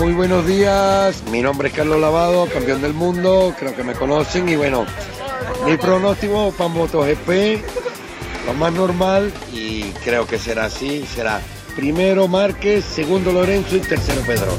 muy buenos días. Mi nombre es Carlos Lavado, campeón del mundo. Creo que me conocen. Y bueno, mi pronóstico para MotoGP, lo más normal. Y creo que será así. Será primero Márquez, segundo Lorenzo y tercero Pedro.